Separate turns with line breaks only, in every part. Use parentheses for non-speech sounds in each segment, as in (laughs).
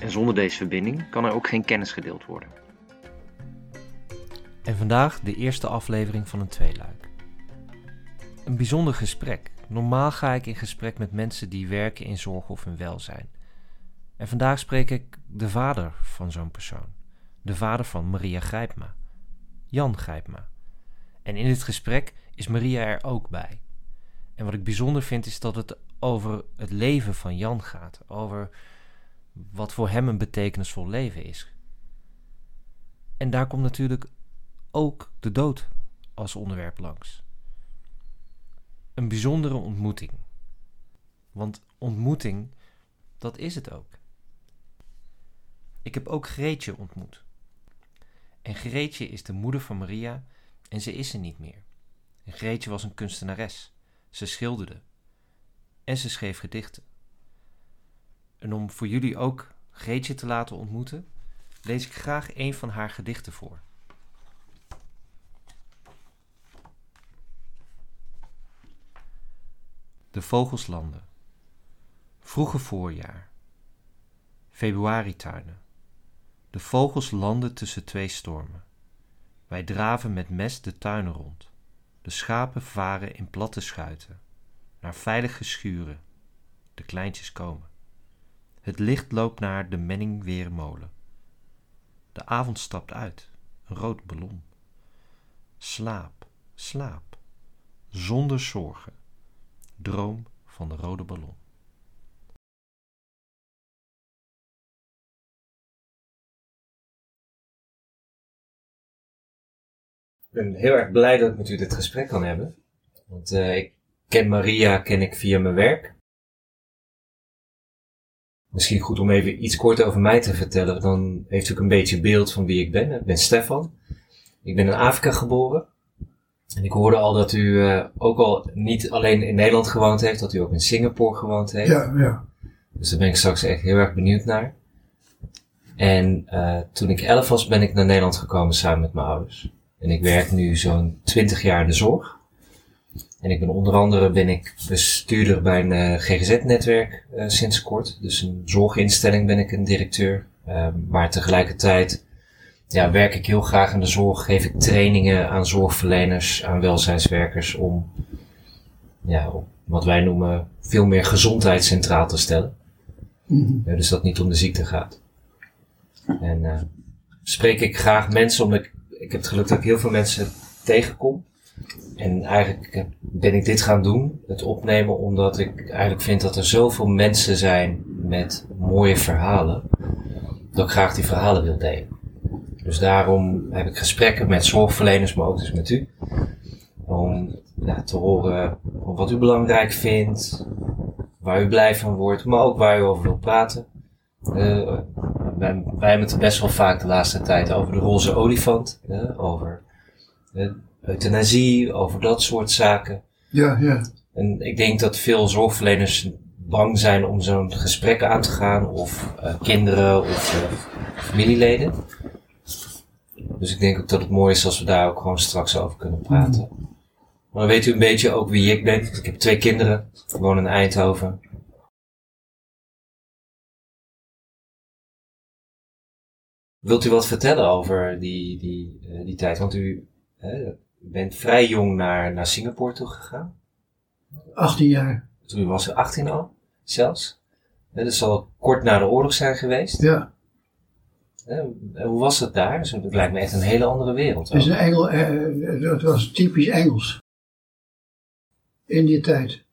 En zonder deze verbinding kan er ook geen kennis gedeeld worden.
En vandaag de eerste aflevering van een tweeluik. Een bijzonder gesprek. Normaal ga ik in gesprek met mensen die werken in zorg of in welzijn. En vandaag spreek ik de vader van zo'n persoon. De vader van Maria Grijpma. Jan Grijpma. En in dit gesprek is Maria er ook bij. En wat ik bijzonder vind is dat het over het leven van Jan gaat. Over wat voor hem een betekenisvol leven is. En daar komt natuurlijk ook de dood als onderwerp langs. Een bijzondere ontmoeting. Want ontmoeting, dat is het ook. Ik heb ook Greetje ontmoet. En Greetje is de moeder van Maria en ze is er niet meer. Greetje was een kunstenares. Ze schilderde. En ze schreef gedichten. En om voor jullie ook Greetje te laten ontmoeten, lees ik graag een van haar gedichten voor. De vogels landen. Vroege voorjaar. Februarituinen. De vogels landen tussen twee stormen. Wij draven met mes de tuinen rond. De schapen varen in platte schuiten. Naar veilige schuren. De kleintjes komen. Het licht loopt naar de Menningweermolen. De avond stapt uit, een rood ballon. Slaap, slaap, zonder zorgen. Droom van de rode ballon.
Ik ben heel erg blij dat ik met u dit gesprek kan hebben. Want uh, ik ken Maria ken ik via mijn werk. Misschien goed om even iets kort over mij te vertellen. Dan heeft u ook een beetje beeld van wie ik ben. Ik ben Stefan. Ik ben in Afrika geboren. En ik hoorde al dat u uh, ook al niet alleen in Nederland gewoond heeft, dat u ook in Singapore gewoond heeft.
Ja, ja.
Dus daar ben ik straks echt heel erg benieuwd naar. En uh, toen ik elf was, ben ik naar Nederland gekomen samen met mijn ouders. En ik werk nu zo'n twintig jaar in de zorg. En ik ben onder andere ben ik bestuurder bij een uh, GGZ-netwerk uh, sinds kort. Dus een zorginstelling ben ik een directeur. Uh, maar tegelijkertijd ja, werk ik heel graag in de zorg. Geef ik trainingen aan zorgverleners, aan welzijnswerkers om ja, wat wij noemen veel meer gezondheid centraal te stellen. Mm -hmm. dus dat het niet om de ziekte gaat. En spreek ik graag mensen, omdat ik, ik heb het geluk dat ik heel veel mensen tegenkom. En eigenlijk ben ik dit gaan doen, het opnemen, omdat ik eigenlijk vind dat er zoveel mensen zijn met mooie verhalen, dat ik graag die verhalen wil delen. Dus daarom heb ik gesprekken met zorgverleners, maar ook dus met u, om ja, te horen wat u belangrijk vindt, waar u blij van wordt, maar ook waar u over wilt praten. Uh, wij, wij hebben het best wel vaak de laatste tijd over de roze olifant, uh, over uh, euthanasie, over dat soort zaken.
Ja, ja.
En ik denk dat veel zorgverleners bang zijn om zo'n gesprek aan te gaan, of uh, kinderen of uh, familieleden. Dus ik denk ook dat het mooi is als we daar ook gewoon straks over kunnen praten. Mm. Maar dan weet u een beetje ook wie ik ben. Ik heb twee kinderen, ik woon in Eindhoven. Wilt u wat vertellen over die, die, uh, die tijd? Want u, u bent vrij jong naar, naar Singapore toe gegaan.
18 jaar.
Toen was u 18 al, zelfs. Dat zal kort na de oorlog zijn geweest.
Ja.
Hoe was het daar? Het lijkt me echt een hele andere wereld.
Het is een Engel, eh, dat was typisch Engels. In die tijd.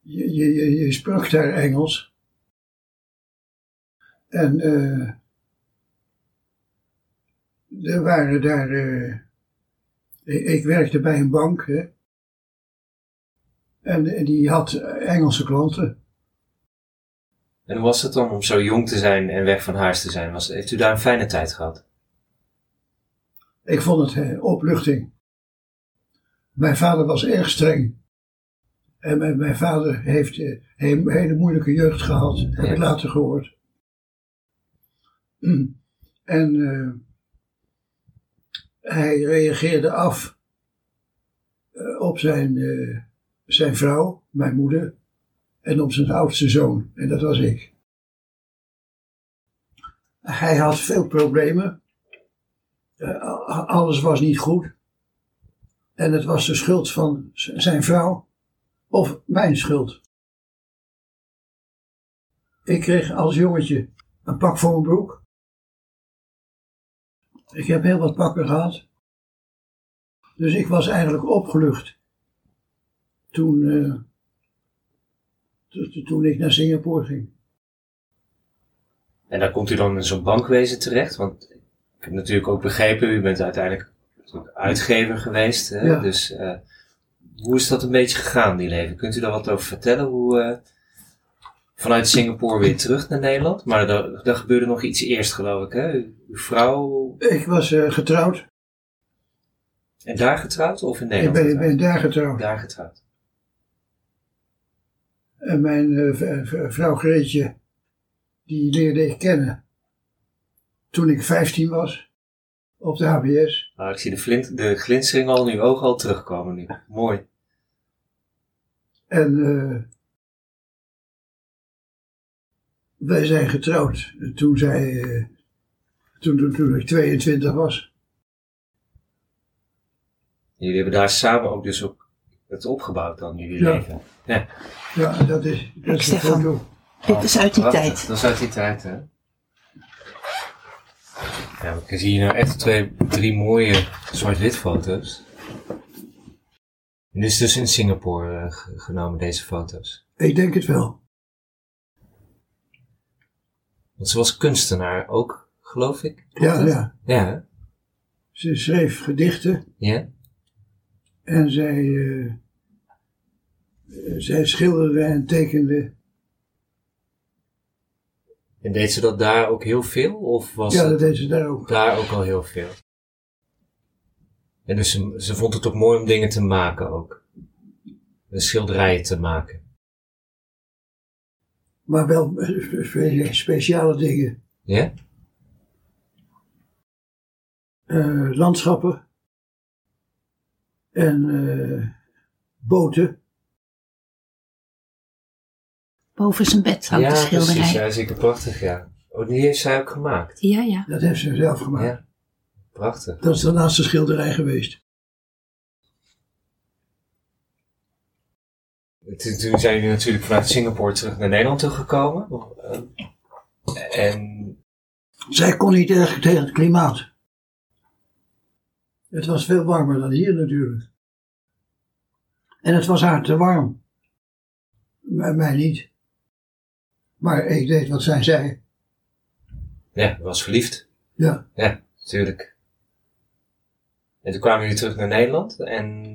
Je, je, je, sprak daar Engels. En uh, er waren daar. Uh, ik, werkte bij een bank. Hè, en die had Engelse klanten.
En hoe was het dan om zo jong te zijn en weg van huis te zijn? Was, heeft u daar een fijne tijd gehad?
Ik vond het eh, opluchting. Mijn vader was erg streng. En mijn, mijn vader heeft eh, een hele moeilijke jeugd gehad, heb
Ja.
ik later gehoord. (clears throat) En eh, hij reageerde af eh, op zijn, eh, zijn vrouw, mijn moeder, en op zijn oudste zoon. En dat was ik. Hij had veel problemen. Eh, alles was niet goed. En het was de schuld van zijn vrouw of mijn schuld. Ik kreeg als jongetje een pak voor mijn broek. Ik heb heel wat pakken gehad. Dus ik was eigenlijk opgelucht toen, eh, to- to- toen ik naar Singapore ging.
En daar komt u dan in zo'n bankwezen terecht? Want ik heb natuurlijk ook begrepen, u bent uiteindelijk uitgever geweest. Hè?
Ja.
Dus eh, hoe is dat een beetje gegaan, die leven? Kunt u daar wat over vertellen? Hoe, eh, vanuit Singapore weer terug naar Nederland? Maar daar, daar gebeurde nog iets eerst, geloof ik. Hè? Uw vrouw...
Ik was eh, getrouwd.
En daar getrouwd of in
Ik
Nederland
ben, ik ben daar getrouwd.
Daar getrouwd.
En mijn eh, vrouw Greetje, die leerde ik kennen toen ik 15 was op de HBS.
Nou, ik zie de, flint, de glinstering al in uw ogen al terugkomen nu. Mooi.
En eh, wij zijn getrouwd toen, zij, eh, toen, toen, toen ik 22 was.
Jullie hebben daar samen ook dus ook het opgebouwd dan, jullie
Ja.
leven. Ja.
Ja, dat is, dat is
Stefan.
foto.
Dit is uit die
Prachtig.
tijd.
Dat is uit die tijd, hè? Ja, ik zie hier nou echt twee, drie mooie zwart-wit foto's. En dit is dus in Singapore eh, ge- genomen, deze foto's.
Ik denk het wel.
Want ze was kunstenaar ook, geloof ik.
Ja,
dat?
ja.
Ja?
Ze schreef gedichten
ja.
en zij, eh, zij schilderde en tekende.
En deed ze dat daar ook heel veel? Of was
Ja,
het
dat deed ze daar ook.
daar ook al heel veel? En dus ze, ze vond het ook mooi om dingen te maken ook. En schilderijen te maken.
Maar wel eh, spe- speciale dingen.
Ja?
Eh, landschappen en eh, boten.
Boven zijn bed hangt de
ja, precies.
schilderij.
Ja, zeker prachtig, ja. Oh, die heeft zij ook gemaakt.
Ja, ja.
Dat heeft ze zelf gemaakt.
Ja. Prachtig.
Dat is de laatste schilderij geweest.
Toen toen zijn jullie natuurlijk vanuit Singapore terug naar Nederland toegekomen. Eh, En
Zij kon niet erg tegen het klimaat. Het was veel warmer dan hier natuurlijk. En het was haar te warm. M- mij niet. Maar ik deed wat zij zei.
ja, was verliefd.
Ja,
Ja, natuurlijk. En toen kwamen jullie terug naar Nederland. En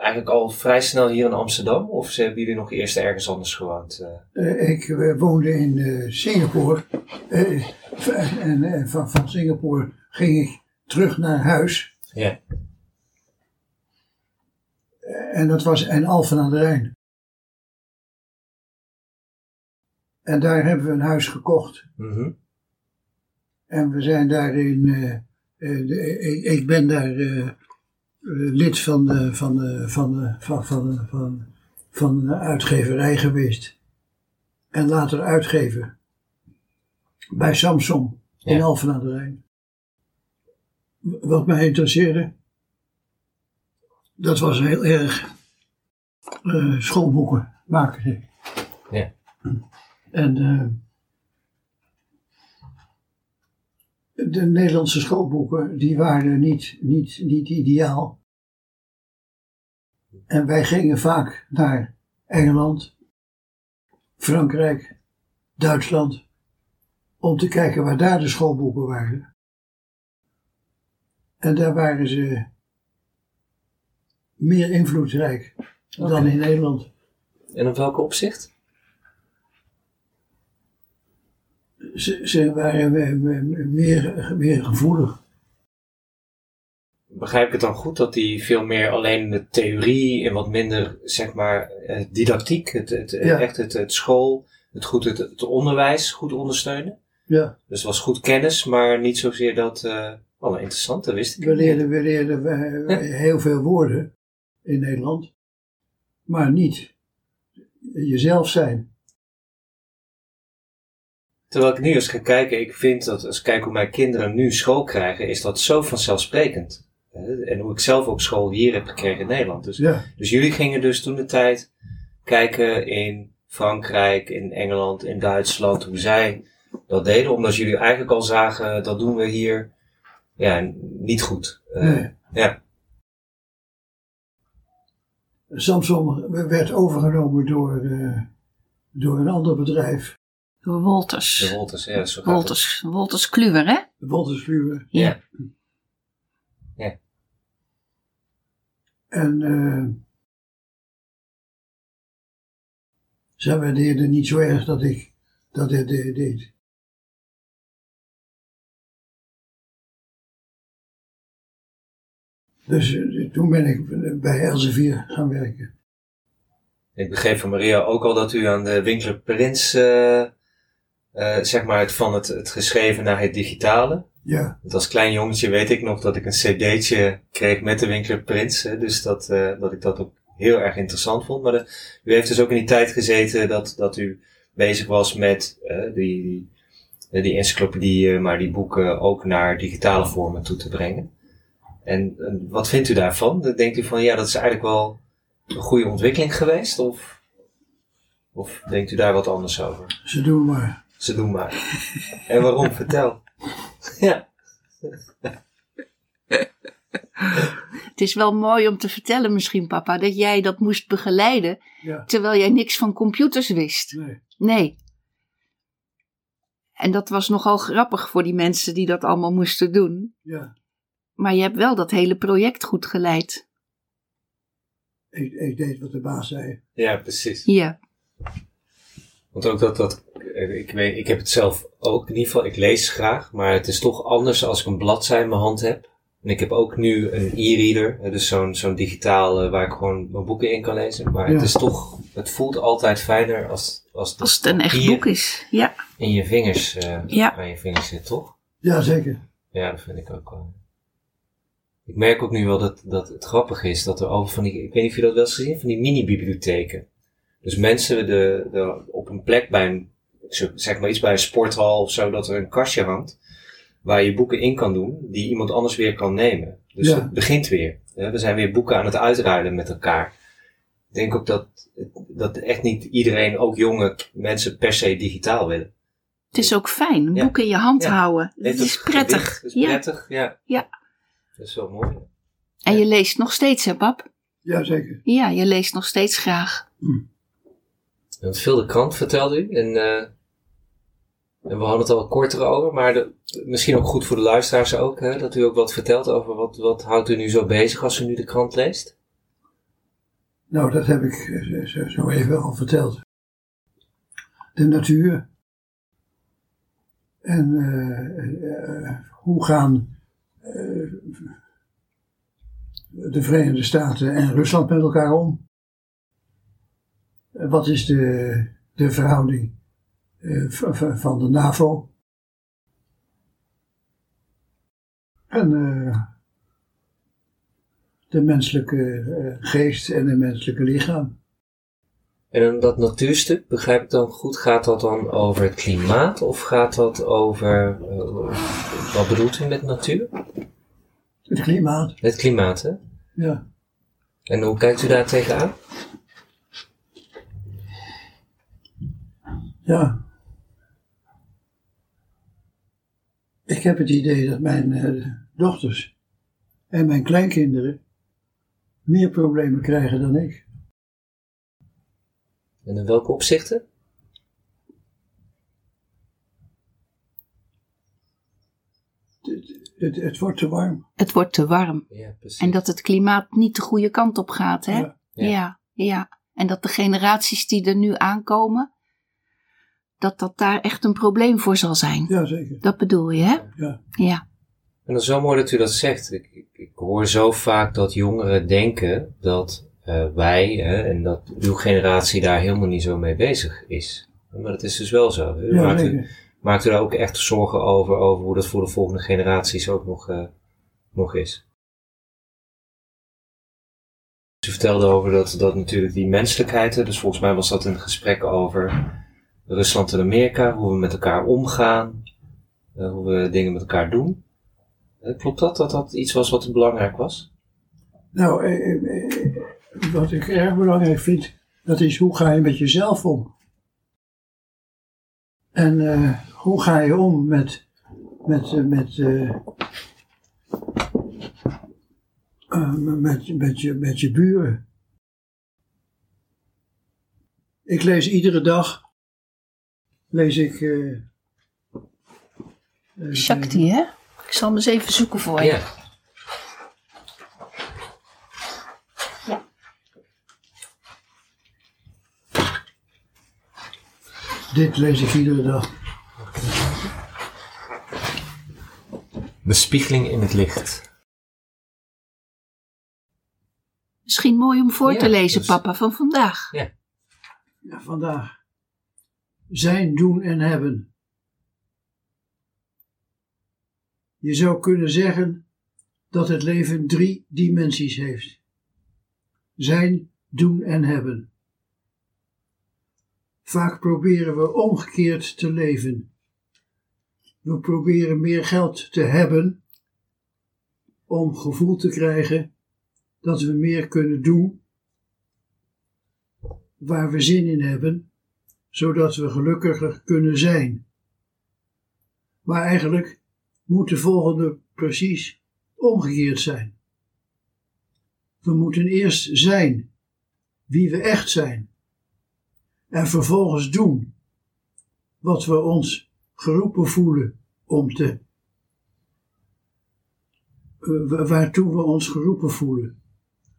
eigenlijk al vrij snel hier in Amsterdam? Of ze hebben jullie nog eerst ergens anders gewoond? eh?
Eh, ik eh, woonde in Singapore. En van, van Singapore ging ik terug naar huis.
Ja.
En dat was in Alphen aan de Rijn. En daar hebben we een huis gekocht.
Mhm.
En we zijn daarin, ik, ben daar lid van de, van, de, van, de, van, van, van, van de uitgeverij geweest. En later uitgever. Bij Samsung in
Ja.
Alphen aan de Rijn. Wat mij interesseerde, dat was heel erg eh, schoolboeken maken.
Ja.
En eh, de Nederlandse schoolboeken, die waren niet, niet, niet ideaal. En wij gingen vaak naar Engeland, Frankrijk, Duitsland, om te kijken waar daar de schoolboeken waren. En daar waren ze meer invloedrijk dan in Nederland.
En op welke opzicht?
Ze, ze waren me- me- meer, meer gevoelig.
Begrijp ik het dan goed dat hij veel meer alleen de theorie en wat minder, zeg maar, eh, didactiek, het, het,
Ja.
echt het, het school, het, goed, het, het onderwijs goed ondersteunen?
Ja,
Dus het was goed kennis, maar niet zozeer dat, wel interessant, dat wist ik
we leerden, we leerden heel veel woorden in Nederland, maar niet jezelf zijn.
Terwijl ik nu eens ga kijken, ik vind dat als ik kijk hoe mijn kinderen nu school krijgen, is dat zo vanzelfsprekend. En hoe ik zelf ook school hier heb gekregen in Nederland. Dus,
Ja,
dus jullie gingen dus toen de tijd kijken in Frankrijk, in Engeland, in Duitsland, hoe zij dat deden. Omdat jullie eigenlijk al zagen, dat doen we hier ja, niet goed. Eh,
nee.
Ja,
Samsung werd overgenomen door, eh, door een ander bedrijf,
Door
de
Wolters.
Wolters, ja, zo.
Wolters, Wolters Kluwer, hè?
Wolters Kluwer.
Ja.
En eh ze waardeerden niet zo erg dat ik dat dit de- deed. Dus eh, toen ben ik bij Elsevier gaan werken.
Ik begreep van Maria ook al dat u aan de Winkler Prins, eh, eh, zeg maar, het, van het, het geschreven naar het digitale.
Ja,
Want als klein jongetje weet ik nog dat ik een cd'tje kreeg met de Winkler Prins. Hè, dus dat, eh, dat ik dat ook heel erg interessant vond. Maar de, u heeft dus ook in die tijd gezeten dat, dat u bezig was met eh, die, die, die encyclopedieën, maar die boeken ook naar digitale vormen toe te brengen. En, en wat vindt u daarvan? Denkt u van ja, dat is eigenlijk wel een goede ontwikkeling geweest? Of, of denkt u daar wat anders over?
ze doen maar.
Ze doen maar. En waarom? (laughs) Vertel. Ja. (laughs)
Het is wel mooi om te vertellen misschien, papa, dat jij dat moest begeleiden,
Ja,
terwijl jij niks van computers wist.
nee.
Nee. En dat was nogal grappig voor die mensen die dat allemaal moesten doen.
Ja,
Maar je hebt wel dat hele project goed geleid.
ik, ik deed wat de baas zei.
Ja, precies.
Ja.
Want ook dat, dat eh, ik, weet, ik heb het zelf ook in ieder geval, ik lees graag, maar het is toch anders als ik een bladzij in mijn hand heb. En ik heb ook nu een e-reader, dus zo'n zo'n digitaal eh, waar ik gewoon mijn boeken in kan lezen. Maar het is toch, het voelt altijd fijner als, als,
Als het een echt boek is. Ja.
in je vingers, eh,
Ja.
aan je vingers zit, toch?
Ja, zeker.
Ja, dat vind ik ook wel. Ik merk ook nu wel dat, dat het grappig is dat er over van die, ik weet niet of je dat wel eens gezien, van die mini-bibliotheken. Dus mensen de, de, een plek bij een, zeg maar iets bij een sporthal of zo, dat er een kastje hangt, waar je boeken in kan doen, die iemand anders weer kan nemen. Dus
Ja.
het begint weer. hè. We zijn weer boeken aan het uitruilen met elkaar. Ik denk ook dat, dat echt niet iedereen, ook jonge mensen, per se digitaal willen.
Het is ook fijn. Een
Ja.
boek in je hand
Ja.
houden. Het is prettig.
is
ja.
prettig, ja.
Ja.
Dat is wel mooi.
En je leest nog steeds, hè, pap?
Ja, zeker.
Ja, je leest nog steeds graag.
Want veel de krant vertelde u. En, eh, en we hadden het al korter over. Maar misschien ook goed voor de luisteraars ook. Hè, dat u ook wat vertelt over wat, wat houdt u nu zo bezig als u nu de krant leest.
Nou, dat heb ik eh, zo, even al verteld. De natuur. En eh, hoe gaan de Verenigde Staten en Rusland met elkaar om? Wat is de, de verhouding v- van de NAVO? En eh, de menselijke eh, geest en het menselijke lichaam.
En dat natuurstuk, begrijp ik dan goed, gaat dat dan over het klimaat? Of gaat dat over, wat bedoelt u met natuur?
Het klimaat,
Het klimaat, hè?
ja.
En hoe kijkt u daar tegenaan?
Ja. Ik heb het idee dat mijn eh, dochters en mijn kleinkinderen meer problemen krijgen dan ik.
En in welke opzichten?
Het, het, het wordt te warm.
Het wordt te warm.
Ja, precies.
En dat het klimaat niet de goede kant op gaat, hè?
Ja.
Ja.
Ja, ja. En dat de generaties die er nu aankomen, dat dat daar echt een probleem voor zal zijn.
Ja, zeker.
Dat bedoel je, hè?
Ja.
Ja.
En dat is wel mooi dat u dat zegt. Ik, ik, ik hoor zo vaak dat jongeren denken dat eh, wij hè, en dat uw generatie daar helemaal niet zo mee bezig is. Maar dat is dus wel zo. U
Ja,
maakt, u, maakt u daar ook echt zorgen over, over hoe dat voor de volgende generaties ook nog, eh, nog is? U vertelde over dat, dat natuurlijk die menselijkheid, hè, dus volgens mij was dat een gesprek over Rusland en Amerika, hoe we met elkaar omgaan, eh, hoe we dingen met elkaar doen. Eh, Klopt dat, dat dat iets was wat belangrijk was?
Nou, eh, eh, wat ik erg belangrijk vind, dat is hoe ga je met jezelf om? En hoe ga je om met, met, met, met, met, je, met je buren? Ik lees iedere dag, lees ik... eh, even kijken.
Shakti, hè? Ik zal hem eens even zoeken voor je.
Ja.
Dit lees ik iedere dag.
Bespiegeling in het licht.
Misschien mooi om voor
Ja,
te lezen,
dus-
papa, van vandaag.
Ja, vandaag. Zijn, doen en hebben. Je zou kunnen zeggen dat het leven drie dimensies heeft. Zijn, doen en hebben. Vaak proberen we omgekeerd te leven. We proberen meer geld te hebben om gevoel te krijgen dat we meer kunnen doen waar we zin in hebben, zodat we gelukkiger kunnen zijn. Maar eigenlijk moet de volgende precies omgekeerd zijn. We moeten eerst zijn wie we echt zijn en vervolgens doen wat we ons geroepen voelen om te eh, wa- waartoe we ons geroepen voelen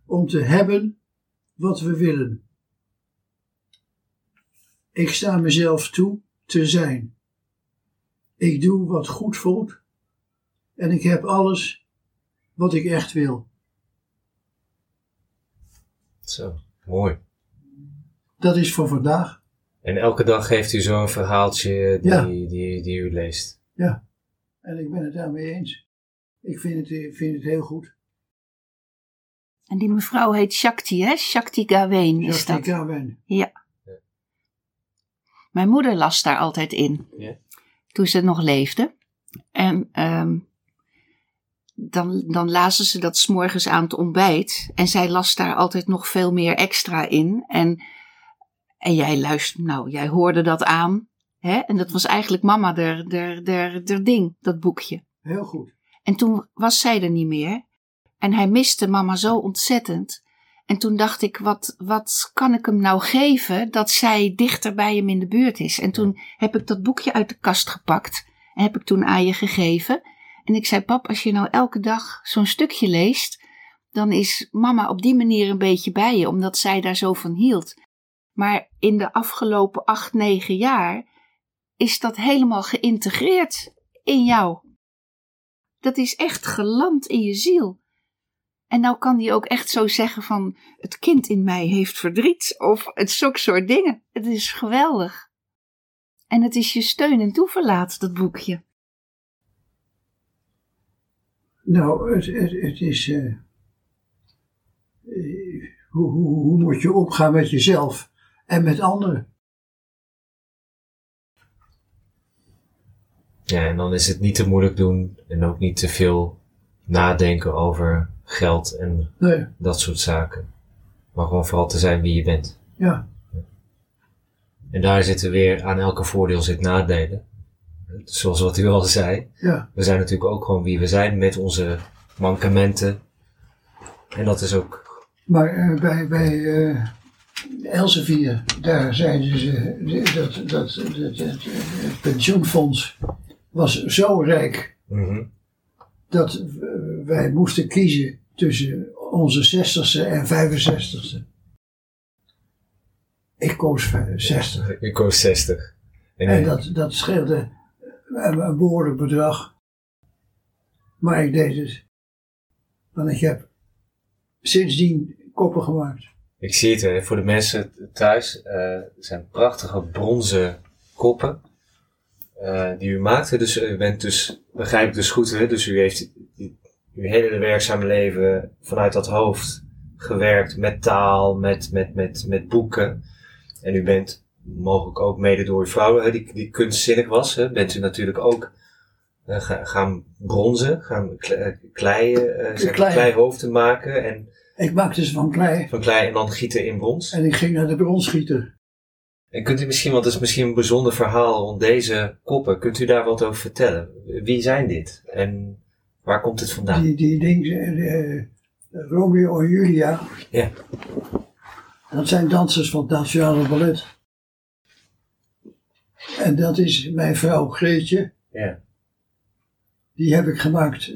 om te hebben wat we willen. Ik sta mezelf toe te zijn. Ik doe wat goed voelt en ik heb alles wat ik echt wil.
Zo, mooi.
Dat is voor vandaag.
En elke dag geeft u zo'n verhaaltje die,
Ja.
die, die, u leest.
Ja, en ik ben het daarmee eens. Ik vind het, ik vind het heel goed.
En die mevrouw heet Shakti, hè? Shakti Gawain is
Shakti
dat.
Gawain.
Ja. Mijn moeder las daar altijd in.
Ja.
Toen ze nog leefde. En ehm, dan, dan lazen ze dat s'morgens aan het ontbijt. En zij las daar altijd nog veel meer extra in. En, en jij luisterde, nou, jij hoorde dat aan. Hè? En dat was eigenlijk mama der, der, der, der ding, dat boekje.
Heel goed.
En toen was zij er niet meer. En hij miste mama zo ontzettend. En toen dacht ik, wat, wat kan ik hem nou geven dat zij dichter bij hem in de buurt is? En toen heb ik dat boekje uit de kast gepakt en heb ik toen aan je gegeven. En ik zei, pap, als je nou elke dag zo'n stukje leest, dan is mama op die manier een beetje bij je, omdat zij daar zo van hield. Maar in de afgelopen acht, negen jaar is dat helemaal geïntegreerd in jou. Dat is echt geland in je ziel. En nou kan die ook echt zo zeggen van het kind in mij heeft verdriet of het zulke soort dingen. Het is geweldig. En het is je steun en toeverlaat, dat boekje.
Nou, het, het, het is. eh, eh, hoe, hoe, hoe moet je omgaan met jezelf en met anderen?
Ja, en dan is het niet te moeilijk doen en ook niet te veel nadenken over geld en
Nee,
dat soort zaken. Maar gewoon vooral te zijn wie je bent.
ja,
En daar zitten weer, aan elke voordeel zit nadelen. Zoals wat u al zei.
ja,
We zijn natuurlijk ook gewoon wie we zijn met onze mankementen. En dat is ook,
maar eh, bij, bij eh, Elsevier, daar zeiden ze dat, dat, dat, het pensioenfonds was zo rijk
mhm,
dat wij moesten kiezen tussen onze 60ste en 65ste. Ik koos vij- 60.
ik koos 60. En,
En dat, dat scheelde een, behoorlijk bedrag. Maar ik deed het. Want ik heb sindsdien koppen gemaakt.
Ik zie het hè, voor de mensen thuis. eh, zijn prachtige bronzen koppen die u maakt. hè. Dus u bent dus, begrijp ik dus goed, hè? dus u heeft uw hele werkzame leven vanuit dat hoofd gewerkt met taal, met, met, met, met boeken. En u bent mogelijk ook mede door uw vrouw, hè, die, die kunstzinnig was, hè, bent u natuurlijk ook eh, ga- gaan bronzen, gaan kle- klei, eh, zeg
Klei.
kleihoofden maken en
Ik maakte ze van klei
van klei en dan gieten in brons.
en ik ging naar de bronsgieter.
En kunt u misschien, want het is misschien een bijzonder verhaal rond deze koppen, kunt u daar wat over vertellen? Wie zijn dit en waar komt het vandaan?
Die, die dingen, eh, Romeo en Julia,
Ja,
dat zijn dansers van het Nationale Ballet. En dat is mijn vrouw Greetje.
ja,
Die heb ik gemaakt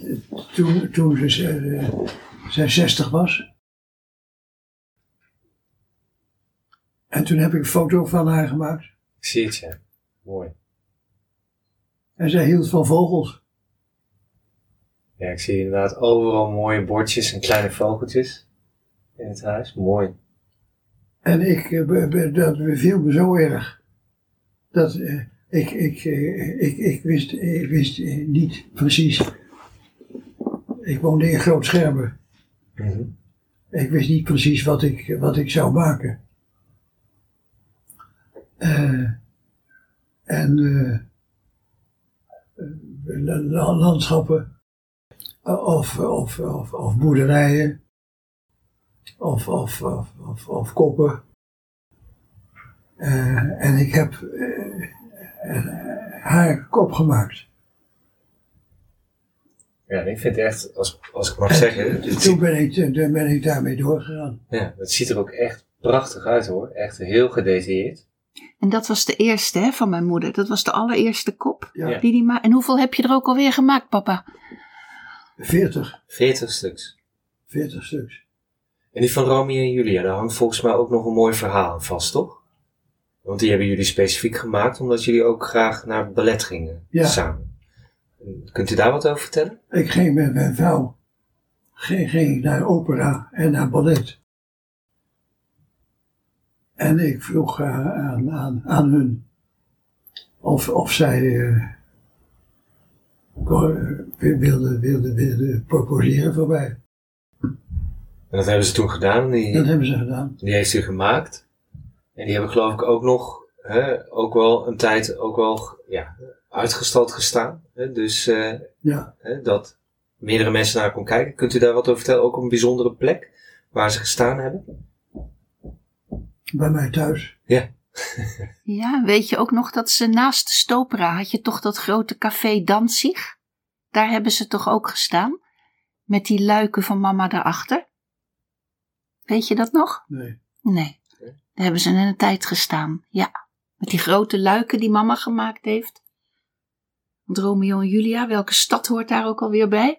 eh, toen, toen ze eh, zij 60 was. En toen heb ik een foto van haar gemaakt.
ik zie het, ja. Mooi.
En zij hield van vogels.
Ja, ik zie inderdaad overal mooie bordjes en kleine vogeltjes in het huis. Mooi.
En ik, eh, dat beviel me zo erg. Dat eh, ik, ik, eh, ik, ik wist, ik wist niet precies. Ik woonde in Groot Schermen.
Mhm.
Ik wist niet precies wat ik, wat ik zou maken. Eh, en eh, eh, la- la- landschappen, of, of, of, of boerderijen, of, of, of, of, of koppen. En ik heb haar kop gemaakt.
Ja, ik vind het echt, als, als ik mag zeggen,
Toen
ziet,
ben ik, toen ben ik daarmee doorgegaan.
ja, het ziet er ook echt prachtig uit hoor. Echt heel gedetailleerd.
En dat was de eerste hè, van mijn moeder. Dat was de allereerste kop.
Ja.
Die die ma en hoeveel heb je er ook alweer gemaakt, papa?
40,
40 stuks.
40 stuks.
En die van Romeo en Julia, daar hangt volgens mij ook nog een mooi verhaal aan vast, toch? Want die hebben jullie specifiek gemaakt omdat jullie ook graag naar ballet gingen
Ja.
samen. Kunt u daar wat over vertellen?
Ik ging met mijn vrouw ging, ging naar opera en naar ballet. En ik vroeg eh, aan, aan, aan hun of, of zij eh, wilden wilde, wilde, proposeren voor mij.
En dat hebben ze toen gedaan. Die,
Dat hebben ze gedaan.
die heeft u gemaakt. En die hebben geloof ik ook nog, hè, ook wel een tijd ook wel ja, uitgestald gestaan. Hè? Dus eh,
Ja,
hè, dat meerdere mensen naar kon kijken. Kunt u daar wat over vertellen? Ook een bijzondere plek waar ze gestaan hebben?
Bij mij thuis.
Ja. (laughs)
Ja, weet je ook nog dat ze naast de Stopera had je toch dat grote café Danzig? Daar hebben ze toch ook gestaan? Met die luiken van mama daarachter? Weet je dat nog?
Nee.
Nee. Daar hebben ze een tijd gestaan, ja. Met die grote luiken die mama gemaakt heeft. Want Romeo en Julia, welke stad hoort daar ook alweer bij?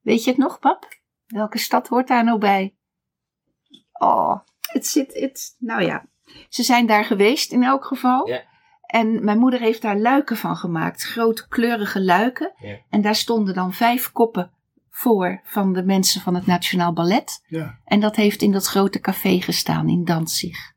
Weet je het nog, pap? Welke stad hoort daar nou bij? Oh, het zit, het, nou ja. Ze zijn daar geweest in elk geval.
Ja.
En mijn moeder heeft daar luiken van gemaakt. Grote kleurige luiken.
Ja.
En daar stonden dan vijf koppen voor van de mensen van het Nationaal Ballet.
Ja,
En dat heeft in dat grote café gestaan in Danzig.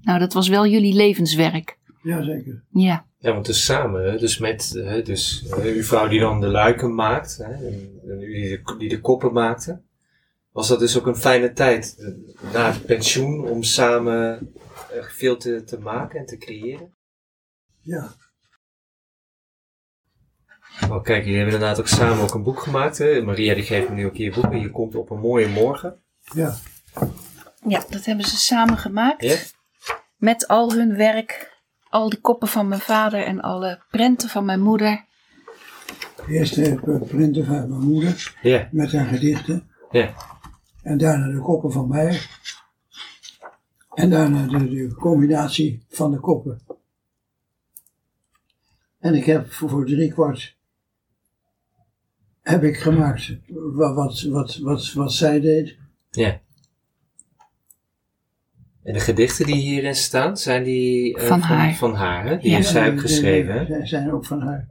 Nou, dat was wel jullie levenswerk.
ja zeker.
Ja.
Ja, want dus samen, dus met hè, dus, hè, uw vrouw die dan de luiken maakt, hè, en, en u die de, die de koppen maakte, was dat dus ook een fijne tijd eh, na het pensioen om samen eh, veel te, te maken en te creëren?
Ja,
Oh, kijk, jullie hebben inderdaad ook samen ook een boek gemaakt. Hè? Maria die geeft me nu ook hier boeken. Je komt op een mooie morgen.
ja.
Ja, dat hebben ze samen gemaakt.
Ja?
Met al hun werk. Al die koppen van mijn vader en alle prenten van mijn moeder.
Eerst de printen van mijn moeder
Ja,
met haar gedichten.
ja.
En daarna de koppen van mij. En daarna de, de combinatie van de koppen. En ik heb voor, voor drie kwart heb ik gemaakt wat, wat, wat, wat, wat zij deed.
Ja. En de gedichten die hierin staan, zijn die eh,
Van haar.
Van haar, hè? Die
Ja.
heeft zij ook geschreven,
die zijn ook van haar.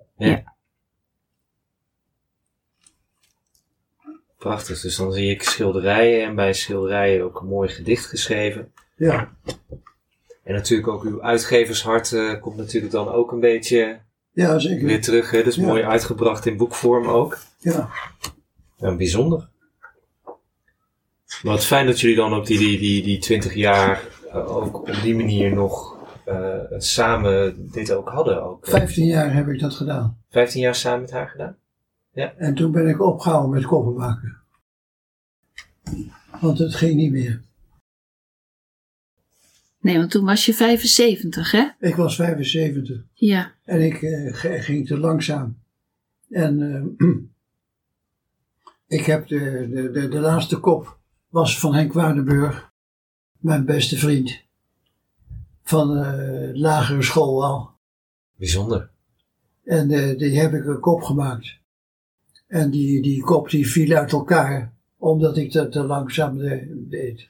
Prachtig. Dus dan zie ik schilderijen en bij schilderijen ook een mooi gedicht geschreven.
Ja,
En natuurlijk ook uw uitgevershart eh, komt natuurlijk dan ook een beetje
ja zeker.
weer terug. Hè? Dus
Ja.
mooi uitgebracht in boekvorm ook.
Ja,
bijzonder. Wat fijn dat jullie dan ook die, die, die, die 20 jaar eh, ook op die manier nog eh, samen dit ook hadden. Ook, eh,
15 jaar heb ik dat gedaan.
15 jaar samen met haar gedaan?
En toen ben ik opgehouden met koppen maken. Want het ging niet meer.
Nee, want toen was je 75, hè?
Ik was 75
Ja.
en ik eh, ging te langzaam. En eh, (clears throat) ik heb de, de, de, de laatste kop was van Henk Waardenburg, mijn beste vriend. Van de lagere school al.
Bijzonder.
En eh, die heb ik een kop gemaakt. En die, die kop die viel uit elkaar, omdat ik dat te langzaam de- deed.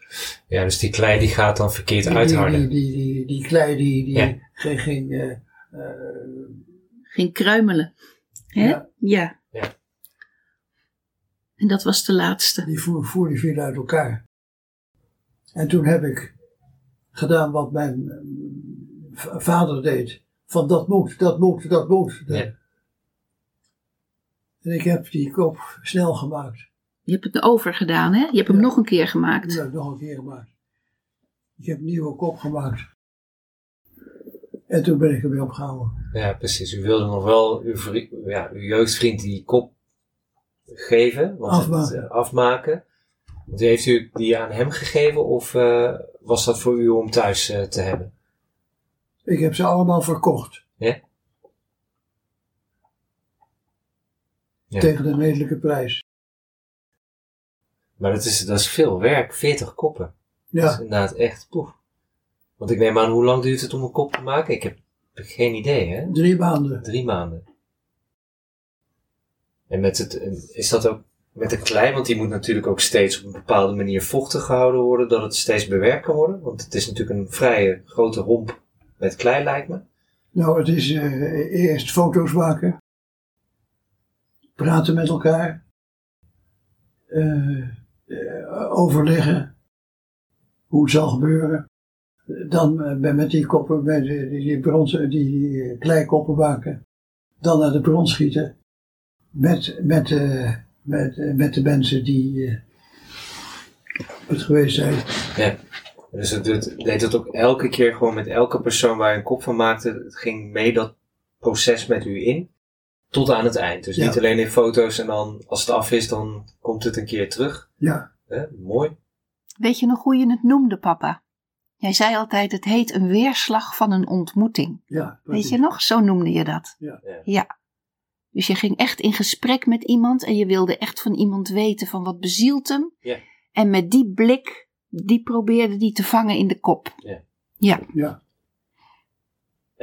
Ja, dus die klei die gaat dan verkeerd
Die, die,
uitharden.
die, die, die, die klei die, die
Ja.
ging, ging eh, eh,
Ging kruimelen. Hè?
Ja.
ja.
Ja.
En dat was de laatste.
die voer, voer die viel uit elkaar. En toen heb ik gedaan wat mijn eh, vader deed. Van dat moet, dat moet, dat moet.
Ja.
En ik heb die kop snel gemaakt.
Je hebt het overgedaan, hè? Je hebt hem
Ja.
nog een keer gemaakt.
Ik nog een keer gemaakt. Ik heb een nieuwe kop gemaakt. En toen ben ik ermee opgehouden.
Ja, precies. U wilde nog wel uw, ja, uw jeugdvriend die kop geven, want
Afmaken.
Het, eh, afmaken. Want heeft u die aan hem gegeven of eh, was dat voor u om thuis eh, te hebben?
Ik heb ze allemaal verkocht.
Ja? Ja.
Tegen een redelijke prijs.
Maar dat is, dat is veel werk, 40 koppen. Dat is
Ja,
inderdaad echt poef. Want ik neem aan, hoe lang duurt het om een kop te maken? Ik heb geen idee, hè?
drie maanden.
Drie maanden. En met het, is dat ook met de klei? Want die moet natuurlijk ook steeds op een bepaalde manier vochtig gehouden worden, dat het steeds bewerkt kan worden. Want het is natuurlijk een vrije grote romp met klei, lijkt me.
Nou, het is eh, eerst foto's maken. Praten met elkaar. eh, eh, overleggen. Hoe het zal gebeuren. Dan eh, met- die koppen, met die, bronzen, die kleikoppen maken. Dan naar de bron schieten. Met, met, met, met de mensen die het geweest zijn.
Ja. Dus het deed het ook elke keer gewoon met elke persoon waar je een kop van maakte. Het ging mee dat proces met u in. Tot aan het eind. Dus
Ja.
niet alleen in foto's en dan als het af is, dan komt het een keer terug.
Ja,
Hè? Mooi.
Weet je nog hoe je het noemde, papa? Jij zei altijd, het heet een weerslag van een ontmoeting.
ja.
Weet je nog? Zo noemde je dat.
Ja.
Ja.
ja. Dus je ging echt in gesprek met iemand en je wilde echt van iemand weten van wat bezielt hem.
Ja.
En met die blik, die probeerde die te vangen in de kop.
Ja.
Ja.
Ja,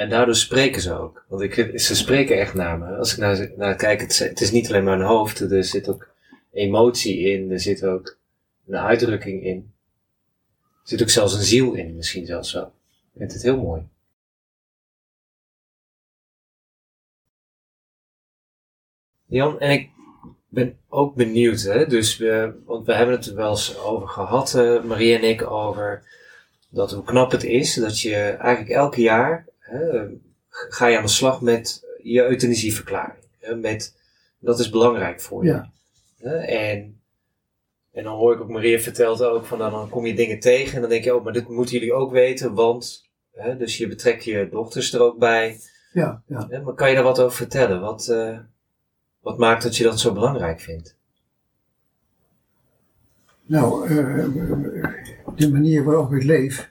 En daardoor spreken ze ook. Want ik, ze spreken echt naar me. Als ik naar, naar kijk, het, het is niet alleen een hoofd. Er zit ook emotie in. Er zit ook een uitdrukking in. Er zit ook zelfs een ziel in, misschien zelfs wel. Ik vind het heel mooi. Jan, en ik ben ook benieuwd, hè? Dus we, want we hebben het er wel eens over gehad, eh, Marie en ik, over dat hoe knap het is dat je eigenlijk elk jaar hè, ga je aan de slag met je euthanasieverklaring. Hè, met, dat is belangrijk voor je.
ja,
Hè, en, en dan hoor ik ook Maria vertelt ook van nou, dan kom je dingen tegen en dan denk je, oh, maar dit moeten jullie ook weten, want hè, dus je betrekt je dochters er ook bij.
ja, ja.
Hè, maar kan je daar wat over vertellen? Wat, eh, wat maakt dat je dat zo belangrijk vindt?
Nou, eh, de manier waarop ik leef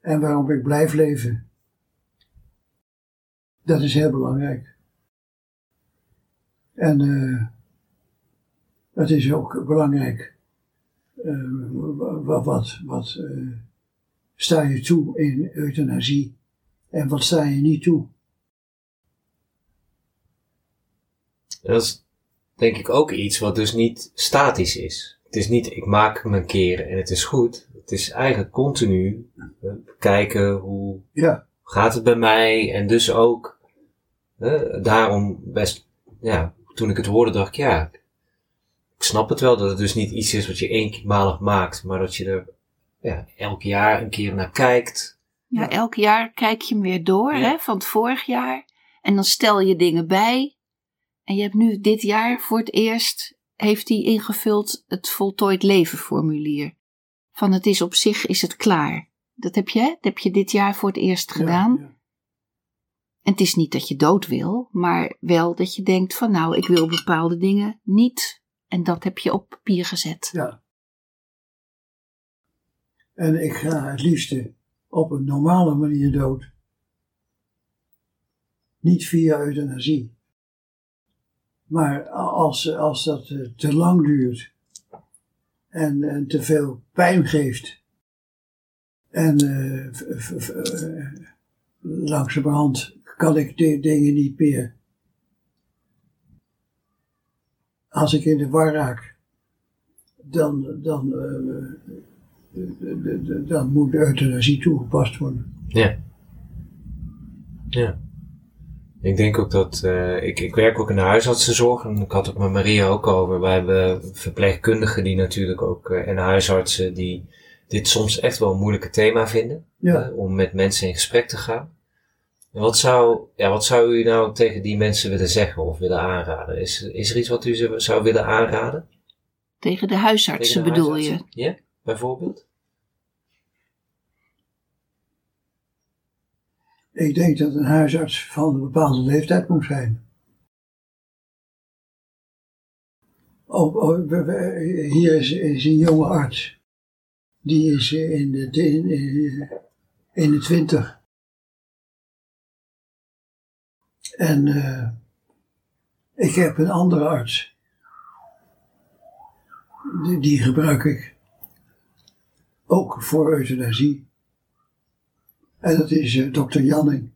en waarop ik blijf leven, dat is heel belangrijk. En eh het is ook belangrijk, eh, wat, wat, wat eh, sta je toe in euthanasie en wat sta je niet toe.
Dat is denk ik ook iets wat dus niet statisch is. het is niet, ik maak een keer en het is goed. Het is eigenlijk continu kijken hoe
Ja,
gaat het bij mij en dus ook, eh, daarom best, ja, toen ik het hoorde dacht ik, ja, ik snap het wel dat het dus niet iets is wat je eenmalig maakt, maar dat je er ja, elk jaar een keer naar kijkt.
Ja,
Ja.
elk jaar kijk je hem weer door,
Ja.
hè, van het vorig jaar. En dan stel je dingen bij. En je hebt nu dit jaar voor het eerst, heeft hij ingevuld het voltooid leven formulier. Van het is op zich, is het klaar. Dat heb je, dat heb je dit jaar voor het eerst gedaan. En het is niet dat je dood wil, maar wel dat je denkt van nou, ik wil bepaalde dingen niet. En dat heb je op papier gezet.
ja. En ik ga het liefste op een normale manier dood. Niet via euthanasie. Maar als, als dat eh, te lang duurt en, en te veel pijn geeft en eh, langzamerhand kan ik de dingen niet meer. Als ik in de war raak, dan, dan, de- dan moet de euthanasie toegepast worden.
Ja. Ja. Ik denk ook dat, ik, ik werk ook in de huisartsenzorg en ik had het met Maria ook over. Wij hebben verpleegkundigen die natuurlijk ook, en huisartsen die dit soms echt wel een moeilijke thema vinden.
Ja.
om met mensen in gesprek te gaan. Wat zou, ja, wat zou u nou tegen die mensen willen zeggen of willen aanraden? Is, is er iets wat u ze zou willen aanraden?
Tegen de huisartsen
Tegen de
bedoel
huisartsen?
je?
Ja, bijvoorbeeld?
Ik denk dat een huisarts van een bepaalde leeftijd moet zijn. Oh, oh, hier is, is een jonge arts. Die is in de, in, in, in de twintig. En eh, ik heb een andere arts. Die, die gebruik ik ook voor euthanasie. En dat is eh, dokter Janning.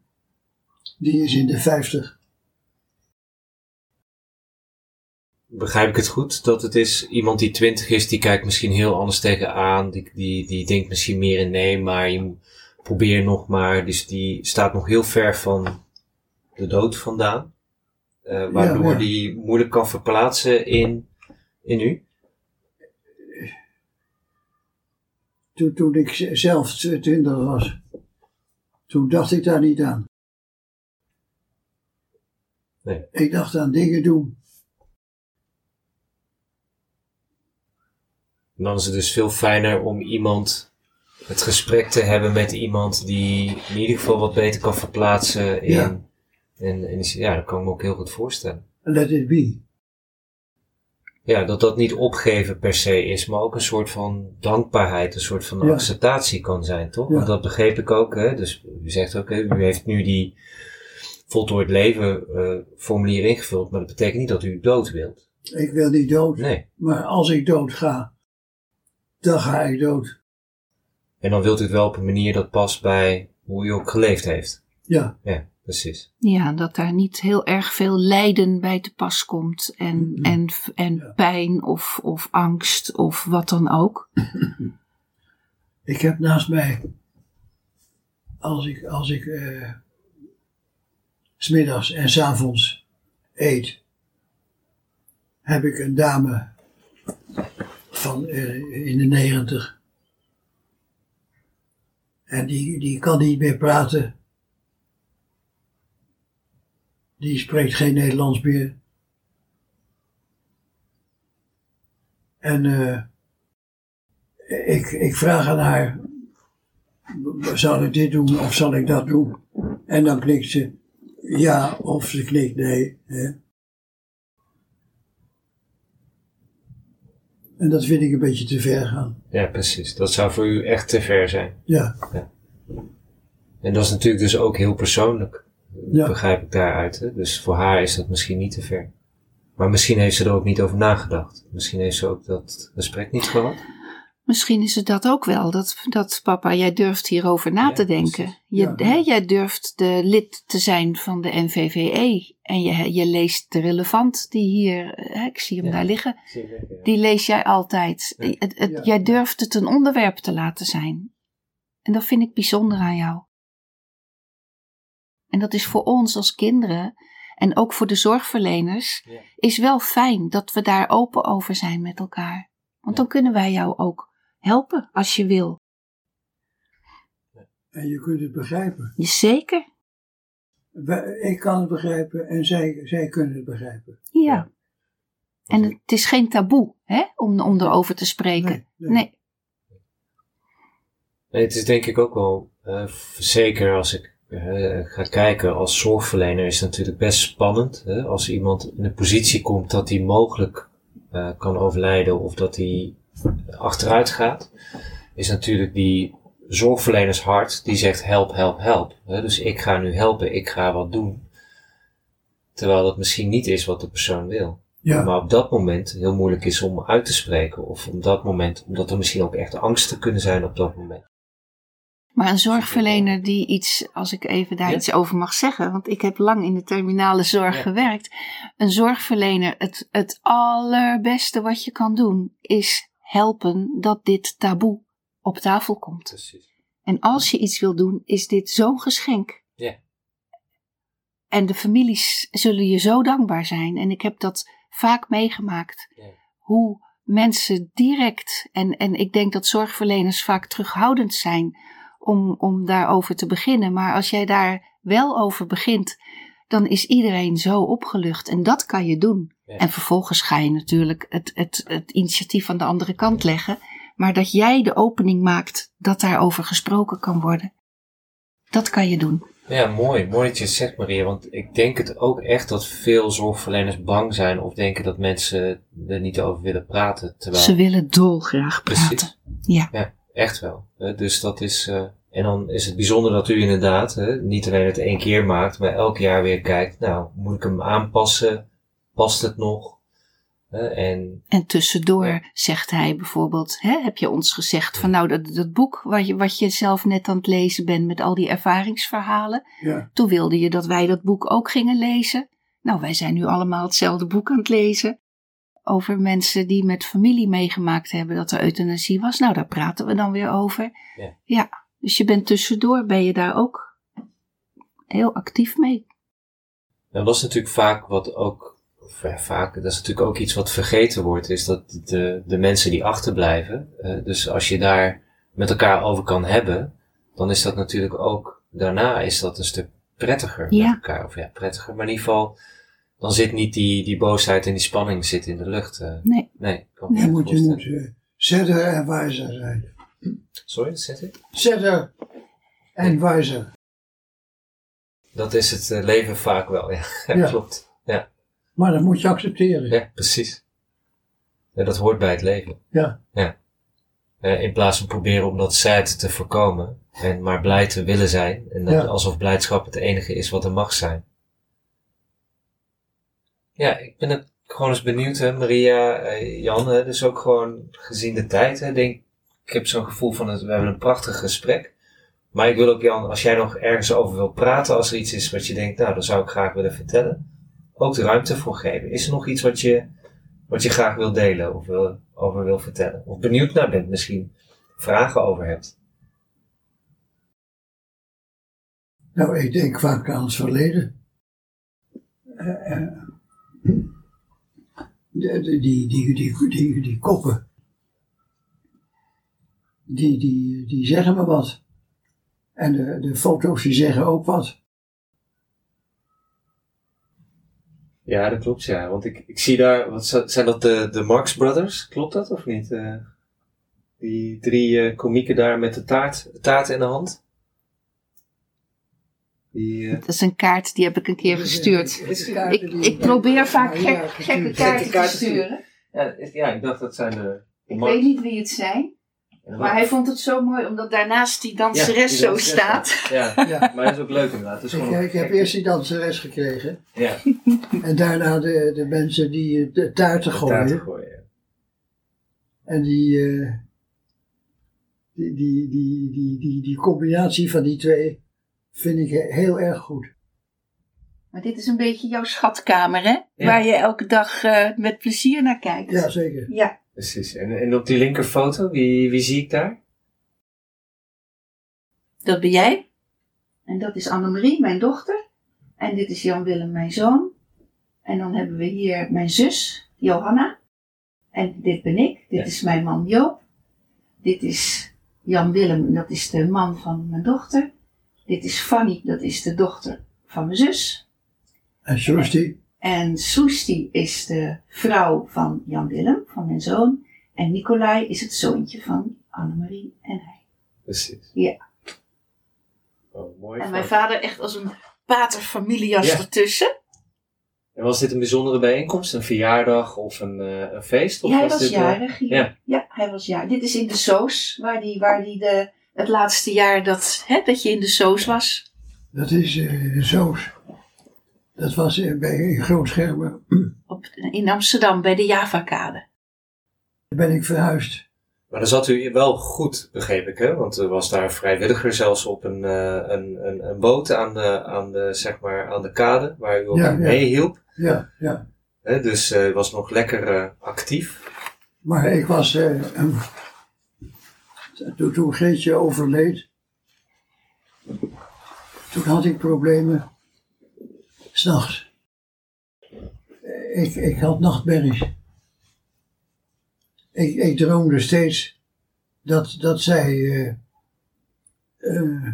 Die is in de 50.
Begrijp ik het goed? Dat het is iemand die twintig is, die kijkt misschien heel anders tegenaan. Die, die, die denkt misschien meer in nee, maar je moet- probeer nog maar. Dus die staat nog heel ver van de dood vandaan. Eh, waardoor
ja.
die moeilijk kan verplaatsen in, in u.
Toen, toen ik zelf 20 was, toen dacht ik daar niet aan.
Nee.
Ik dacht aan dingen doen.
En dan is het dus veel fijner om iemand, het gesprek te hebben met iemand die in ieder geval wat beter kan verplaatsen in.
Ja.
En, ja, dat kan ik me ook heel goed voorstellen.
Let it be.
Ja, dat dat niet opgeven per se is, maar ook een soort van dankbaarheid, een soort van
Ja.
acceptatie kan zijn, toch?
Ja.
Want dat begreep ik ook, hè? Dus u zegt ook, hè, u heeft nu die voltooid leven eh, formulier ingevuld, maar dat betekent niet dat u dood wilt.
Ik wil niet dood.
Nee.
Maar als ik dood ga, dan ga ik dood.
En dan wilt u het wel op een manier dat past bij hoe u ook geleefd heeft.
Ja,
Ja, precies.
Ja, dat daar niet heel erg veel lijden bij te pas komt. En, en, en
Ja.
pijn of, of angst of wat dan ook. (laughs)
ik heb naast mij, als ik, als ik eh, smiddags en s avonds eet, heb ik een dame van eh, in de negentig. En die, die kan niet meer praten. Die spreekt geen Nederlands meer. En eh, ik, ik vraag aan haar, zal ik dit doen of zal ik dat doen? En dan knikt ze ja of ze knikt nee. Hè? En dat vind ik een beetje te ver gaan.
Ja, precies. Dat zou voor u echt te ver zijn.
Ja,
En dat is natuurlijk dus ook heel persoonlijk.
Ja.
Begrijp ik daaruit. Hè? Dus voor haar is dat misschien niet te ver. Maar misschien heeft ze er ook niet over nagedacht. Misschien heeft ze ook dat gesprek niet gehad.
Misschien is het dat ook wel, dat, dat papa, jij durft hierover na
Ja,
te denken. Je,
Ja.
hè, jij durft de lid te zijn van de NVVE en je, je leest de relevant die hier, hè, ik zie hem
Ja.
daar liggen, die lees jij altijd.
Ja.
Het, het,
Ja.
Jij durft het een onderwerp te laten zijn. En dat vind ik bijzonder aan jou. En dat is voor ons als kinderen en ook voor de zorgverleners,
Ja.
is wel fijn dat we daar open over zijn met elkaar. Want dan kunnen wij jou ook helpen als je wil.
En je kunt het begrijpen.
Zeker.
Wij- Ik kan het begrijpen en zij, zij kunnen het begrijpen.
Ja. En het is geen taboe hè, om, om erover te spreken.
Nee, nee.
nee.
Nee, het is denk ik ook wel, eh, zeker als ik ga kijken als zorgverlener, is het natuurlijk best spannend. Hè? Als iemand in een positie komt dat hij mogelijk eh, kan overlijden of dat hij achteruit gaat, is natuurlijk die zorgverlenershart die zegt help, help, help. Hè? Dus ik ga nu helpen, ik ga wat doen. Terwijl dat misschien niet is wat de persoon wil.
Ja,
Maar op dat moment heel moeilijk is om uit te spreken. Of op dat moment, omdat er misschien ook echt angsten kunnen zijn op dat moment.
Maar een zorgverlener die iets, als ik even daar
Ja.
iets over mag zeggen, want ik heb lang in de terminale zorg
Ja.
gewerkt. Een zorgverlener, het, het allerbeste wat je kan doen, is helpen dat dit taboe op tafel komt.
Precies.
En als je iets wil doen, is dit zo'n geschenk.
Ja.
En de families zullen je zo dankbaar zijn. En ik heb dat vaak meegemaakt.
Ja.
Hoe mensen direct, en, en ik denk dat zorgverleners vaak terughoudend zijn om, om daarover te beginnen. Maar als jij daar wel over begint, dan is iedereen zo opgelucht. En dat kan je doen.
Ja.
En vervolgens ga je natuurlijk het, het, het initiatief aan de andere kant leggen. Maar dat jij de opening maakt dat daarover gesproken kan worden. Dat kan je doen.
Ja, mooi. Mooi dat je het zegt, Maria. Want ik denk het ook echt dat veel zorgverleners bang zijn of denken dat mensen er niet over willen praten. Terwijl,
Ze willen dolgraag
Precies.
praten. Ja.
ja, echt wel. hè. Dus dat is, eh, en dan is het bijzonder dat u inderdaad hè, niet alleen het één keer maakt, maar elk jaar weer kijkt, nou, moet ik hem aanpassen? Past het nog? Hè, en
En tussendoor
Ja.
zegt hij bijvoorbeeld, hè, heb je ons gezegd van nou dat, dat boek wat je, wat je zelf net aan het lezen bent met al die ervaringsverhalen.
ja,
Toen wilde je dat wij dat boek ook gingen lezen. Nou, wij zijn nu allemaal hetzelfde boek aan het lezen. Over mensen die met familie meegemaakt hebben dat er euthanasie was. Nou, daar praten we dan weer over.
Ja.
dus je bent tussendoor, ben je daar ook heel actief mee.
Nou, dat is natuurlijk vaak wat ook, of ja, vaak, dat is natuurlijk ook iets wat vergeten wordt, is dat de, de mensen die achterblijven, eh, dus als je daar met elkaar over kan hebben, dan is dat natuurlijk ook, daarna is dat een stuk prettiger
Ja.
met elkaar. Of ja, prettiger, maar in ieder geval, dan zit niet die, die boosheid en die spanning zit in de lucht. eh.
Nee.
nee, kan
moet, je moet zetter en wijzer zijn.
Sorry, dat zet ik?
Zetter en wijzer.
Dat is het eh, leven vaak wel, (laughs) ja.
Ja.
Klopt. Ja,
Maar dat moet je accepteren.
ja precies. Ja, dat hoort bij het leven.
Ja.
Eh, in plaats van proberen om dat sad te voorkomen. En maar blij te willen zijn. En dat
Ja.
alsof blijdschap het enige is wat er mag zijn. Ja, ik ben het gewoon eens benieuwd, hè, Maria, eh, Jan. Hè, dus ook gewoon gezien de tijd. Hè, denk, ik heb zo'n gevoel van, het, we hebben een prachtig gesprek. Maar ik wil ook, Jan, als jij nog ergens over wil praten, als er iets is wat je denkt, nou, dat zou ik graag willen vertellen. Ook de ruimte voor geven. Is er nog iets wat je, wat je graag wil delen of wil, over wil vertellen? Of benieuwd naar bent misschien? Vragen over hebt?
Nou, ik denk vaak aan het verleden. Eh, eh, die, die, die, die, die koppen, die, die, die zeggen me wat. En de, de foto's die zeggen ook wat.
Ja, dat klopt, ja. Want ik, ik zie daar, wat zijn dat de, de Marx Brothers? Klopt dat of niet? Eh, die drie eh komieken daar met de taart, taart in de hand? Die, eh,
Dat is een kaart, die heb ik een keer gestuurd. Ik, ik probeer vaak gek, gekke kaarten te sturen.
ja, is- ja, ik dacht dat zijn de,
Ik weet niet wie het zijn. Maar hij vond het zo mooi omdat daarnaast die
Ja,
danseres zo
danseres
staat.
Ja,
Ja.
maar dat is ook leuk inderdaad. Het is
Ik,
gewoon
ik heb eerst die danseres gekregen.
Ja, (laughs)
En daarna de, de mensen die de taarten
de taart te
gooien.
gooien. ja.
En die, eh, die, die, die, die, die, die combinatie van die twee vind ik heel erg goed.
Maar dit is een beetje jouw schatkamer, hè?
Ja.
Waar je elke dag eh, met plezier naar kijkt.
Ja, zeker.
Ja.
Precies. En, en op die linkerfoto, wie, wie zie ik daar?
Dat ben jij. En dat is Annemarie, mijn dochter. En dit is Jan Willem, mijn zoon. En dan hebben we hier mijn zus, Johanna. En dit ben ik. Dit
Ja.
is mijn man Joop. Dit is Jan Willem, dat is de man van mijn dochter. Dit is Fanny, dat is de dochter van mijn zus.
En Sjoersti,
En Soesti is de vrouw van Jan Willem, van mijn zoon. En Nicolai is het zoontje van Annemarie en hij.
Precies.
Ja.
Oh, mooi.
En mijn vader echt als een paterfamilias
Ja.
ertussen.
En was dit een bijzondere bijeenkomst? Een verjaardag of een, eh, een feest? Of
Ja, hij was
dit, eh,
jarig hier.
ja.
Ja. hij was jarig. Dit is in de Soos, waar die, waar die de, het laatste jaar dat, hè, dat je in de Soos was.
dat is eh, de Soos. Dat was eh, bij in Grootschermen. (clears throat)
Op, in Amsterdam, bij de Javakade.
Daar ben ik verhuisd.
Maar dan zat u wel goed, begreep ik, hè? Want er was daar een vrijwilliger zelfs op een, eh, een, een, een boot aan de, aan, de, zeg maar, aan de kade, waar u ook
Ja,
meehielp.
Ja, ja.
Hè? Dus eh, u was nog lekker eh, actief.
Maar ik was, eh, een- toen, toen Greetje overleed, toen had ik problemen, s'nachts. Ik, ik had nachtmerries. Ik, ik droomde steeds dat, dat zij eh, eh,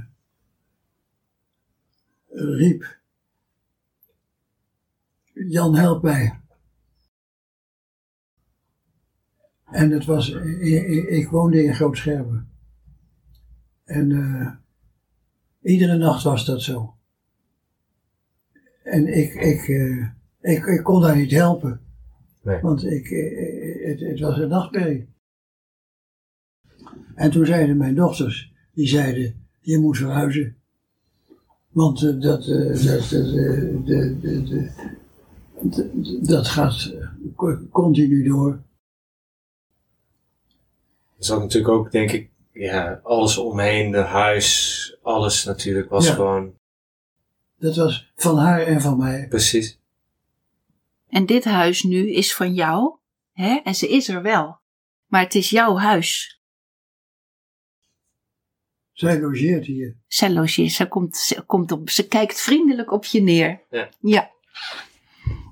riep, Jan help mij. En het was, ik, woonde in Grootschermen. En eh, iedere nacht was dat zo. En ik, ik, eh, ik, ik kon daar niet helpen.
Nee.
Want ik, eh, het, het was een nachtmerrie. En toen zeiden mijn dochters, die zeiden, je moet verhuizen. Want dat, dat, dat, dat gaat co- continu door.
Er zat natuurlijk ook, denk ik, ja, alles omheen, de huis, alles natuurlijk was
Ja.
gewoon
Dat was van haar en van mij.
precies.
En dit huis nu is van jou. Hè? En ze is er wel. Maar het is jouw huis.
Zij logeert hier.
Zij logeert, ze, komt, ze, komt op, ze kijkt vriendelijk op je neer.
Ja.
Ja.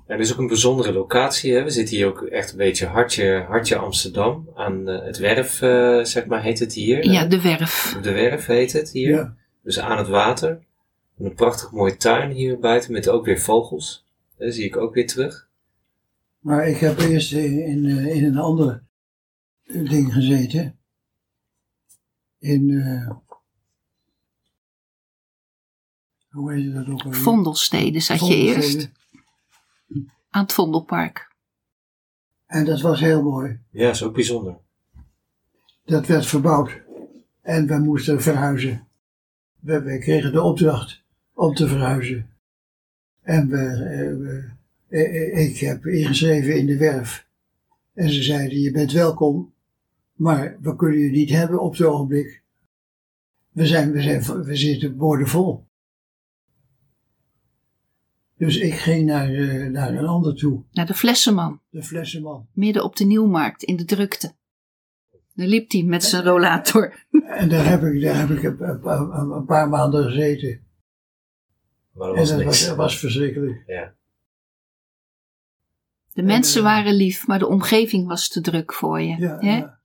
Dit is ook een bijzondere locatie. Hè? We zitten hier ook echt een beetje hartje, hartje Amsterdam. Aan eh, het werf, eh, zeg maar, heet het hier.
ja, de werf.
De werf heet het hier.
Ja.
Dus aan het water. En een prachtig mooie tuin hier buiten met ook weer vogels. Dat zie ik ook weer terug.
Maar ik heb eerst in, in, eh, in een ander ding gezeten. In, eh, hoe heet dat ook alweer?
Vondelsteden zat je eerst. Aan het Vondelpark.
En dat was heel mooi.
Ja, is ook bijzonder.
Dat werd verbouwd. En we moesten verhuizen. We, we kregen de opdracht om te verhuizen. En we, eh, we- eh, eh, ik heb ingeschreven in de werf. En ze zeiden, je bent welkom, maar we kunnen je niet hebben op het ogenblik. We, zijn, we, zijn, we zitten boordevol. Dus ik ging naar, eh, naar een ander toe,
Naar de Flessenman.
de Flessenman.
Midden op de Nieuwmarkt in de drukte. Daar liep hij met zijn rollator.
En daar heb ik, daar heb ik een, een- een- paar maanden gezeten.
Maar dat
En
was
dat
niks.
was, dat was verschrikkelijk.
Ja.
De mensen
eh,
waren lief, maar de omgeving was te druk voor je.
Ja,
hè?
ja.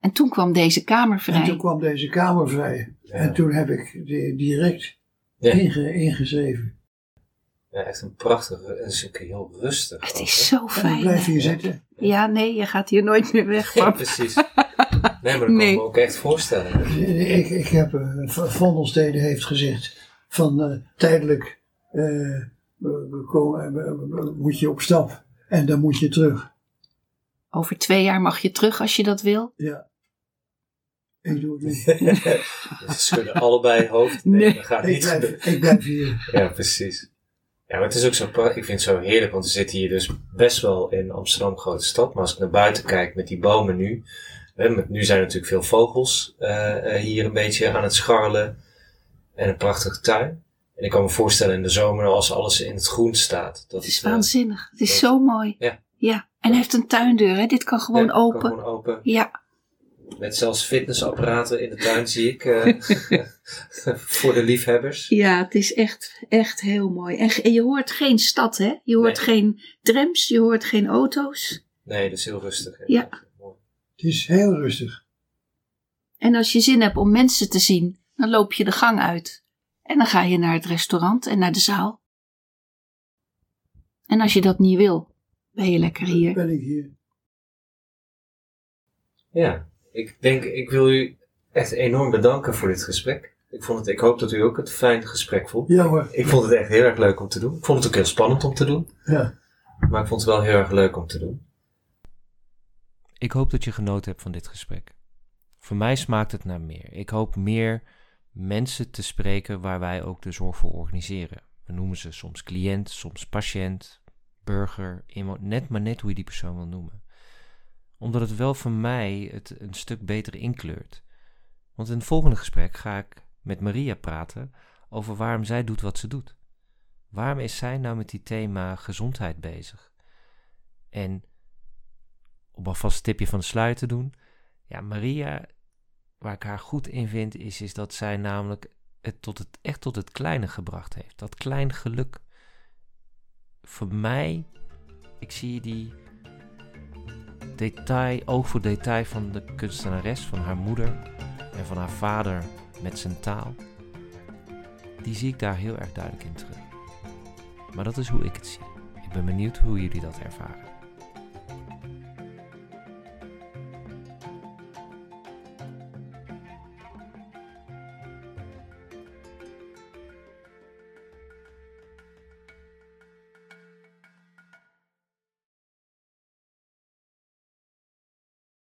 En toen kwam deze kamer
En
vrij.
toen kwam deze kamer vrij.
Ja.
En toen heb ik direct
Ja.
inge- ingeschreven.
Ja, echt een prachtig, het is ook heel rustig.
Het is zo
En ik
fijn.
blijf hier zitten.
Ja, nee, je gaat hier nooit meer weg.
Ja, precies. Nee, maar dat kan ik me ook echt voorstellen.
Ik, ik heb, uh, Vondelstede heeft gezegd van eh, tijdelijk eh, we- we komen- we- we- moet je op stap en dan moet je terug.
Over twee jaar mag je terug als je dat wil.
Ja. Ik doe het niet. (laughs)
Ze schudden allebei hoofd. Nee,
Nee.
dat gaat
Ik
niet gebeuren.
blijf, ik blijf hier.
Ja, precies. Ja, maar het is ook zo, ik vind het zo heerlijk, want we zitten hier dus best wel in Amsterdam, grote stad. Maar als ik naar buiten kijk met die bomen nu,
Hè, met- nu zijn er natuurlijk veel vogels eh, eh, hier een beetje aan het scharrelen. En een prachtige tuin. En ik kan me voorstellen in de zomer als alles in het groen staat. Dat
Het is
eh,
waanzinnig. Het is
dat-
zo mooi.
Ja.
Ja. En hij heeft een tuindeur, hè? Dit kan gewoon
ja, kan
open.
gewoon open.
Ja.
Met zelfs fitnessapparaten in de tuin zie ik. eh, (laughs) voor de liefhebbers.
Ja, het is echt, echt heel mooi. En, je hoort geen stad, hè? Je hoort
Nee.
geen trams, je hoort geen auto's.
Nee, dat is heel rustig. hè.
Ja.
Mooi.
Het is heel rustig.
En als je zin hebt om mensen te zien, dan loop je de gang uit. En dan ga je naar het restaurant en naar de zaal. En als je dat niet wil, ben je lekker hier.
Ben ik hier.
Ja, ik denk, ik wil u echt enorm bedanken voor dit gesprek. Ik, vond het, ik hoop dat u ook het fijn gesprek vond.
Ja hoor.
Ik vond het echt heel erg leuk om te doen. Ik vond het ook heel spannend om te doen.
Ja.
Maar ik vond het wel heel erg leuk om te doen.
Ik hoop dat je genoten hebt van dit gesprek. Voor mij smaakt het naar meer. Ik hoop meer mensen te spreken waar wij ook de zorg voor organiseren. We noemen ze soms cliënt, soms patiënt, burger, net maar net hoe je die persoon wil noemen. Omdat het wel voor mij het een stuk beter inkleurt. Want in het volgende gesprek ga ik met Maria praten over waarom zij doet wat ze doet. Waarom is zij nou met die thema gezondheid bezig? En om alvast een tipje van de sluier te doen. Ja, Maria, waar ik haar goed in vind, is, is dat zij namelijk het tot het, echt tot het kleine gebracht heeft. Dat klein geluk. Voor mij, ik zie die detail, oog voor detail van de kunstenares, van haar moeder en van haar vader met zijn taal. Die zie ik daar heel erg duidelijk in terug. Maar dat is hoe ik het zie. Ik ben benieuwd hoe jullie dat ervaren.